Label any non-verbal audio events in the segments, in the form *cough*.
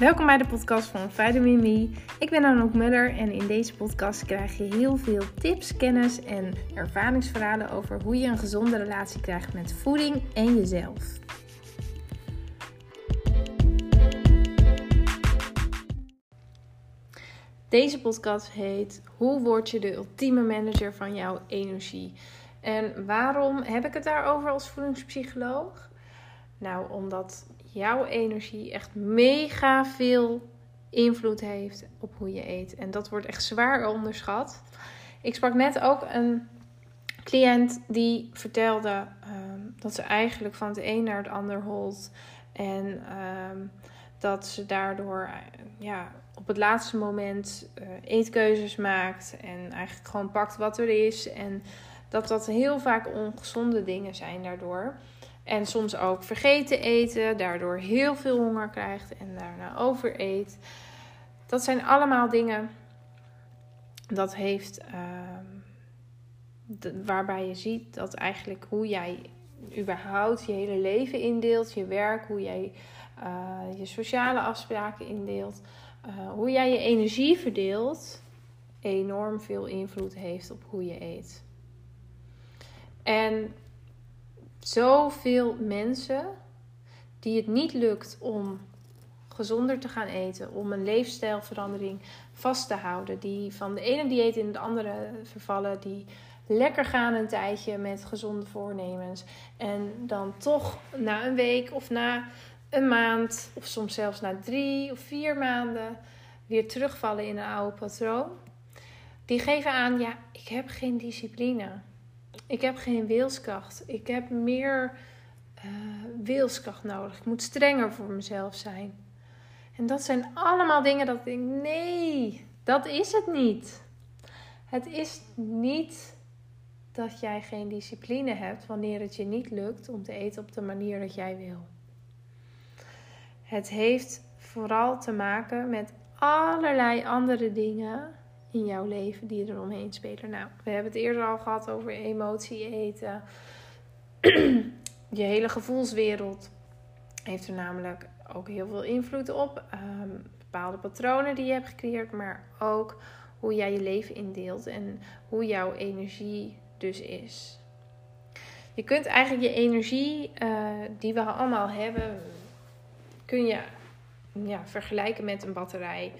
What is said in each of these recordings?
Welkom bij de podcast van Vitamin Me. Ik ben Anouk Muller en in deze podcast krijg je heel veel tips, kennis en ervaringsverhalen over hoe je een gezonde relatie krijgt met voeding en jezelf. Deze podcast heet Hoe word je de ultieme manager van jouw energie? En waarom heb ik het daarover als voedingspsycholoog? Nou, omdat jouw energie echt mega veel invloed heeft op hoe je eet. En dat wordt echt zwaar onderschat. Ik sprak net ook een cliënt die vertelde ehm, dat ze eigenlijk van het een naar het ander holt. En ehm, dat ze daardoor ja, op het laatste moment uh, eetkeuzes maakt. En eigenlijk gewoon pakt wat er is. En dat dat heel vaak ongezonde dingen zijn daardoor. En soms ook vergeten eten, daardoor heel veel honger krijgt en daarna overeet. Dat zijn allemaal dingen dat heeft uh, waarbij je ziet dat eigenlijk hoe jij überhaupt je hele leven indeelt, je werk, hoe jij uh, je sociale afspraken indeelt, uh, hoe jij je energie verdeelt, enorm veel invloed heeft op hoe je eet. En zoveel mensen die het niet lukt om gezonder te gaan eten, om een leefstijlverandering vast te houden, die van de ene dieet in de andere vervallen, die lekker gaan een tijdje met gezonde voornemens en dan toch na een week of na een maand of soms zelfs na drie of vier maanden weer terugvallen in een oude patroon. Die geven aan, ja, ik heb geen discipline. Ik heb geen wilskracht. Ik heb meer uh, wilskracht nodig. Ik moet strenger voor mezelf zijn. En dat zijn allemaal dingen dat ik denk: nee, dat is het niet. Het is niet dat jij geen discipline hebt wanneer het je niet lukt om te eten op de manier dat jij wil. Het heeft vooral te maken met allerlei andere dingen in jouw leven die er omheen spelen. Nou, we hebben het eerder al gehad over emotie eten. *clears throat* je hele gevoelswereld heeft er namelijk ook heel veel invloed op. Um, bepaalde patronen die je hebt gecreëerd, maar ook hoe jij je leven indeelt en hoe jouw energie dus is. Je kunt eigenlijk je energie uh, die we allemaal hebben, kun je ja, vergelijken met een batterij.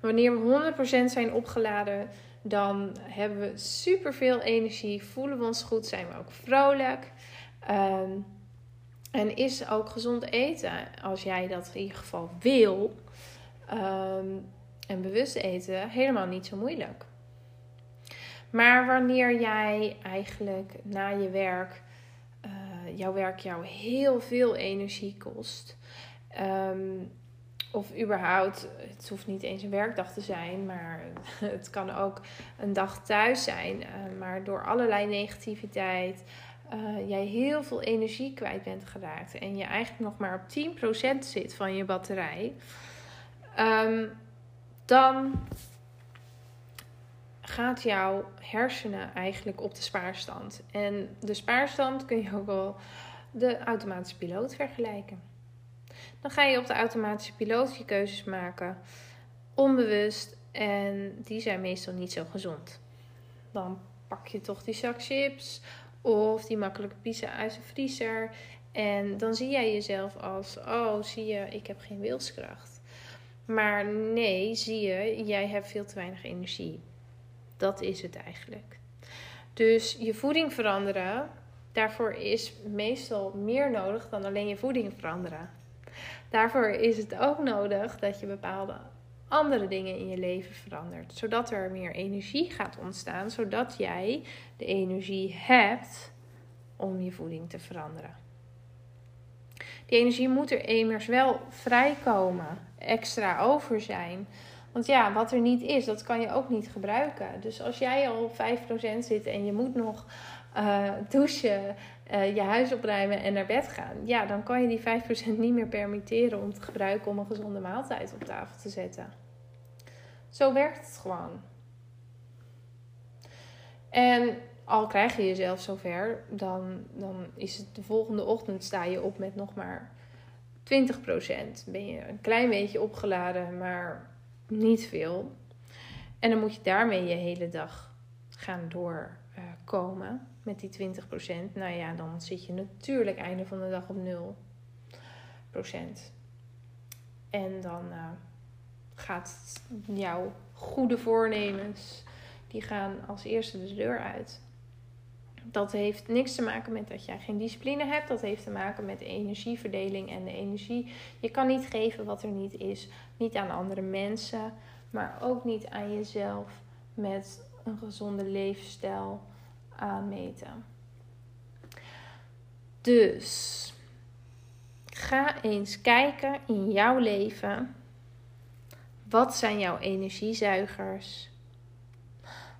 Wanneer we 100% zijn opgeladen, dan hebben we superveel energie, voelen we ons goed, zijn we ook vrolijk. Um, en is ook gezond eten, als jij dat in ieder geval wil, um, en bewust eten, helemaal niet zo moeilijk. Maar wanneer jij eigenlijk na je werk, uh, jouw werk jou heel veel energie kost, um, of überhaupt, het hoeft niet eens een werkdag te zijn, maar *laughs* het kan ook een dag thuis zijn. Uh, maar door allerlei negativiteit, uh, jij heel veel energie kwijt bent geraakt en je eigenlijk nog maar op 10% zit van je batterij, um, dan gaat jouw hersenen eigenlijk op de spaarstand. En de spaarstand kun je ook wel de automatische piloot vergelijken. Dan ga je op de automatische piloot je keuzes maken, onbewust, en die zijn meestal niet zo gezond. Dan pak je toch die zak chips of die makkelijke pizza uit de vriezer. En dan zie jij jezelf als: oh, zie je, ik heb geen wilskracht. Maar nee, zie je, jij hebt veel te weinig energie. Dat is het eigenlijk. Dus je voeding veranderen, daarvoor is meestal meer nodig dan alleen je voeding veranderen. Daarvoor is het ook nodig dat je bepaalde andere dingen in je leven verandert. Zodat er meer energie gaat ontstaan. Zodat jij de energie hebt om je voeding te veranderen. Die energie moet er immers wel vrijkomen. Extra over zijn. Want ja, wat er niet is, dat kan je ook niet gebruiken. Dus als jij al op 5% zit en je moet nog uh, douchen, uh, je huis opruimen en naar bed gaan. Ja, dan kan je die 5% niet meer permitteren om te gebruiken om een gezonde maaltijd op tafel te zetten. Zo werkt het gewoon. En al krijg je jezelf zover, dan, dan is het de volgende ochtend sta je op met nog maar ben je een klein beetje opgeladen, maar niet veel. En dan moet je daarmee je hele dag gaan doorkomen met die 20%. Nou ja, dan zit je natuurlijk einde van de dag op 0%. En dan uh, gaat jouw goede voornemens, die gaan als eerste de deur uit. Dat heeft niks te maken met dat jij geen discipline hebt. Dat heeft te maken met de energieverdeling en de energie. Je kan niet geven wat er niet is. Niet aan andere mensen, maar ook niet aan jezelf met een gezonde levensstijl aanmeten. Dus ga eens kijken in jouw leven. Wat zijn jouw energiezuigers?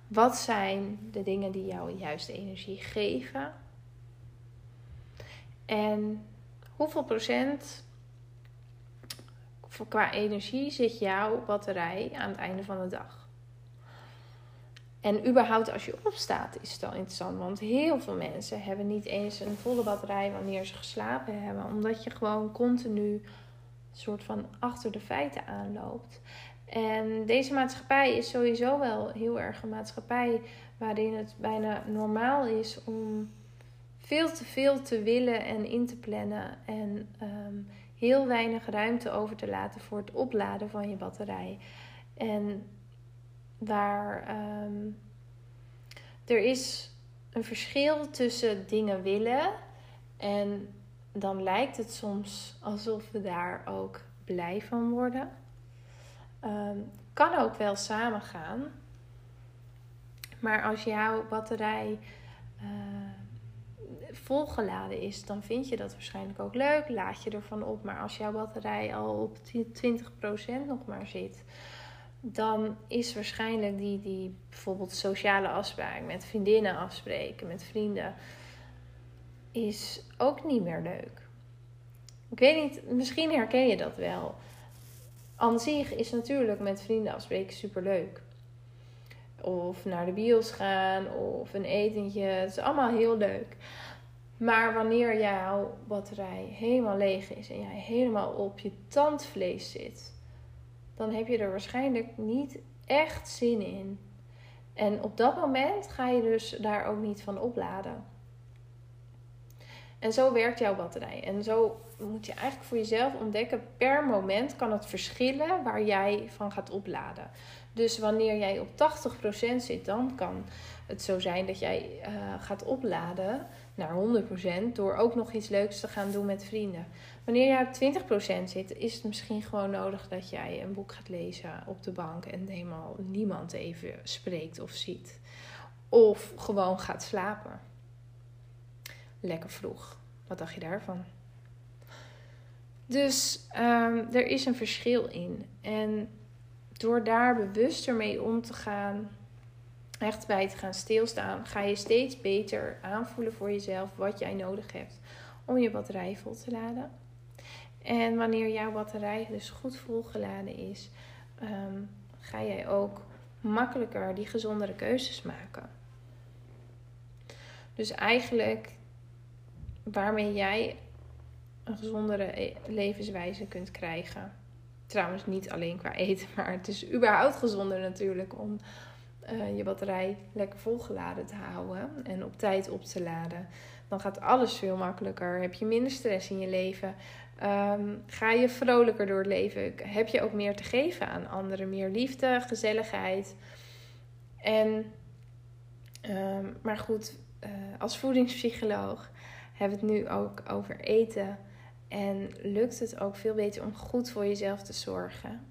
Wat zijn de dingen die jou juist energie geven? En hoeveel procent qua energie zit jouw batterij aan het einde van de dag? En überhaupt als je opstaat is het al interessant. Want heel veel mensen hebben niet eens een volle batterij wanneer ze geslapen hebben. Omdat je gewoon continu soort van achter de feiten aanloopt. En deze maatschappij is sowieso wel heel erg een maatschappij waarin het bijna normaal is om veel te veel te willen en in te plannen. En ehm, heel weinig ruimte over te laten voor het opladen van je batterij. En waar ehm, er is een verschil tussen dingen willen en dan lijkt het soms alsof we daar ook blij van worden. Um, kan ook wel samengaan. Maar als jouw batterij uh, volgeladen is, dan vind je dat waarschijnlijk ook leuk. Laat je ervan op. Maar als jouw batterij al op 20% nog maar zit, dan is waarschijnlijk die, die bijvoorbeeld sociale afspraak met vriendinnen afspreken, met vrienden, is ook niet meer leuk. Ik weet niet, misschien herken je dat wel. Aan zich is natuurlijk met vrienden afspreken super leuk. Of naar de bios gaan of een etentje. Het is allemaal heel leuk. Maar wanneer jouw batterij helemaal leeg is en jij helemaal op je tandvlees zit, dan heb je er waarschijnlijk niet echt zin in. En op dat moment ga je dus daar ook niet van opladen. En zo werkt jouw batterij. En zo moet je eigenlijk voor jezelf ontdekken, per moment kan het verschillen waar jij van gaat opladen. Dus wanneer jij op 80% zit, dan kan het zo zijn dat jij uh, gaat opladen naar 100% door ook nog iets leuks te gaan doen met vrienden. Wanneer jij op 20% zit, is het misschien gewoon nodig dat jij een boek gaat lezen op de bank en helemaal niemand even spreekt of ziet. Of gewoon gaat slapen. Lekker vroeg. Wat dacht je daarvan? Dus um, er is een verschil in. En door daar bewuster mee om te gaan, echt bij te gaan stilstaan, ga je steeds beter aanvoelen voor jezelf wat jij nodig hebt om je batterij vol te laden. En wanneer jouw batterij dus goed volgeladen is, um, ga jij ook makkelijker die gezondere keuzes maken. Dus eigenlijk waarmee jij een gezondere e- levenswijze kunt krijgen. Trouwens, niet alleen qua eten, *laughs* maar het is überhaupt gezonder natuurlijk om uh, je batterij lekker volgeladen te houden en op tijd op te laden. Dan gaat alles veel makkelijker. Heb je minder stress in je leven. Um, ga je vrolijker door het leven. Heb je ook meer te geven aan anderen. Meer liefde, gezelligheid. En, um, maar goed, uh, als voedingspsycholoog hebben we het nu ook over eten. En lukt het ook veel beter om goed voor jezelf te zorgen.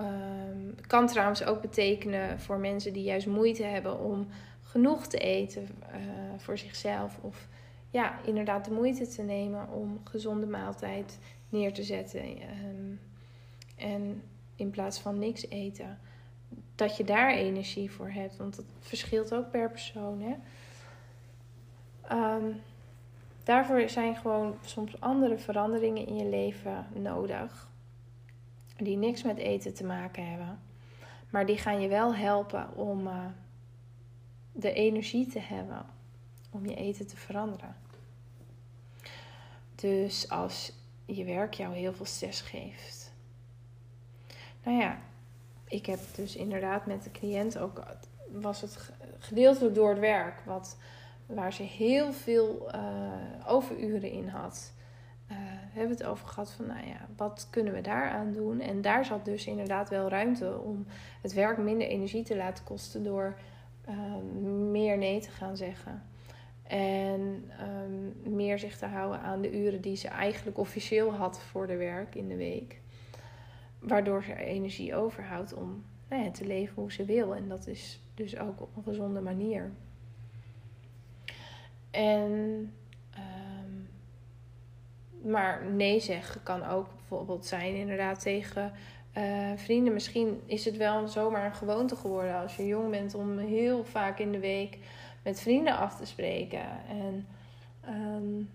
Um, kan trouwens ook betekenen voor mensen die juist moeite hebben om genoeg te eten uh, voor zichzelf. Of ja, inderdaad de moeite te nemen om gezonde maaltijd neer te zetten. Um, en in plaats van niks eten. Dat je daar energie voor hebt. Want dat verschilt ook per persoon. Hè? Um, Daarvoor zijn gewoon soms andere veranderingen in je leven nodig. Die niks met eten te maken hebben. Maar die gaan je wel helpen om uh, de energie te hebben om je eten te veranderen. Dus als je werk jou heel veel stress geeft. Nou ja, ik heb dus inderdaad met de cliënt ook, was het gedeeltelijk door het werk, wat, waar ze heel veel uh, overuren in had. Uh, hebben we het over gehad van, nou ja, wat kunnen we daaraan doen? En daar zat dus inderdaad wel ruimte om het werk minder energie te laten kosten door uh, meer nee te gaan zeggen. En um, meer zich te houden aan de uren die ze eigenlijk officieel had voor de werk in de week. Waardoor ze energie overhoudt om nou te leven hoe ze wil. En dat is dus ook op een gezonde manier. En, um, maar nee zeggen kan ook bijvoorbeeld zijn inderdaad tegen uh, vrienden. Misschien is het wel zomaar een gewoonte geworden als je jong bent om heel vaak in de week met vrienden af te spreken. En um,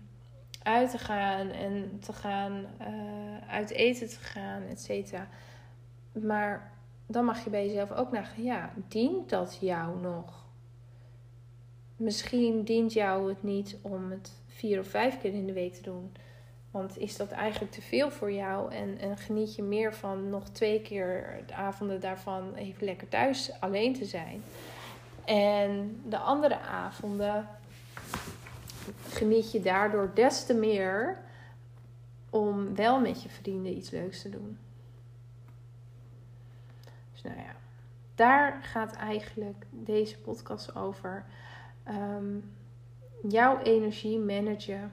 uit te gaan en te gaan, uh, uit eten te gaan, et cetera. Maar dan mag je bij jezelf ook nagaan, ja, dient dat jou nog? Misschien dient jou het niet om het vier of vijf keer in de week te doen. Want is dat eigenlijk te veel voor jou? En, en geniet je meer van nog twee keer de avonden daarvan even lekker thuis alleen te zijn? En de andere avonden geniet je daardoor des te meer om wel met je vrienden iets leuks te doen. Dus nou ja, daar gaat eigenlijk deze podcast over. Um, jouw energie managen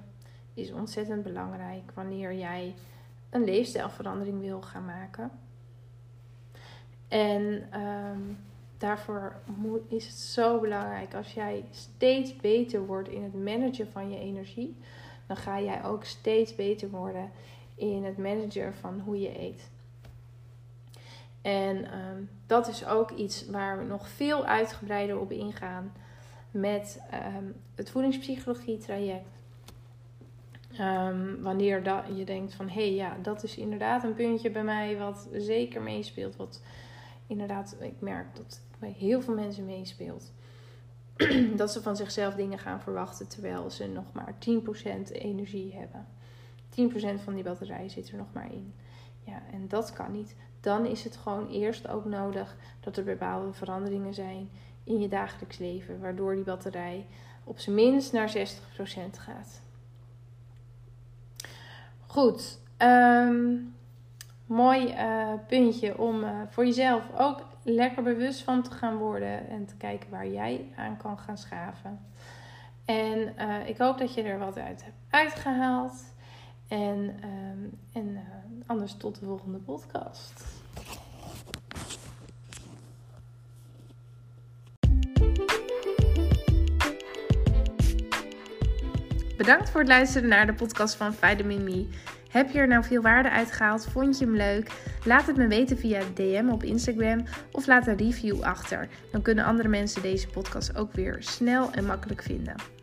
is ontzettend belangrijk wanneer jij een leefstijlverandering wil gaan maken. En um, daarvoor is het zo belangrijk als jij steeds beter wordt in het managen van je energie, dan ga jij ook steeds beter worden in het managen van hoe je eet. En ehm, dat is ook iets waar we nog veel uitgebreider op ingaan met um, het voedingspsychologie traject. Um, wanneer dat, je denkt van hé hey, ja, dat is inderdaad een puntje bij mij wat zeker meespeelt. Wat inderdaad, ik merk dat bij heel veel mensen meespeelt. *clears throat* dat ze van zichzelf dingen gaan verwachten terwijl ze nog maar 10% energie hebben. 10% van die batterij zit er nog maar in. Ja, en dat kan niet. Dan is het gewoon eerst ook nodig dat er bepaalde veranderingen zijn in je dagelijks leven, waardoor die batterij op zijn minst naar 60% gaat. Goed, um, mooi uh, puntje om uh, voor jezelf ook lekker bewust van te gaan worden en te kijken waar jij aan kan gaan schaven. En uh, ik hoop dat je er wat uit hebt uitgehaald. En, um, en anders tot de volgende podcast. Bedankt voor het luisteren naar de podcast van Vitamin Me. Heb je er nou veel waarde uit gehaald? Vond je hem leuk? Laat het me weten via DM op Instagram of laat een review achter. Dan kunnen andere mensen deze podcast ook weer snel en makkelijk vinden.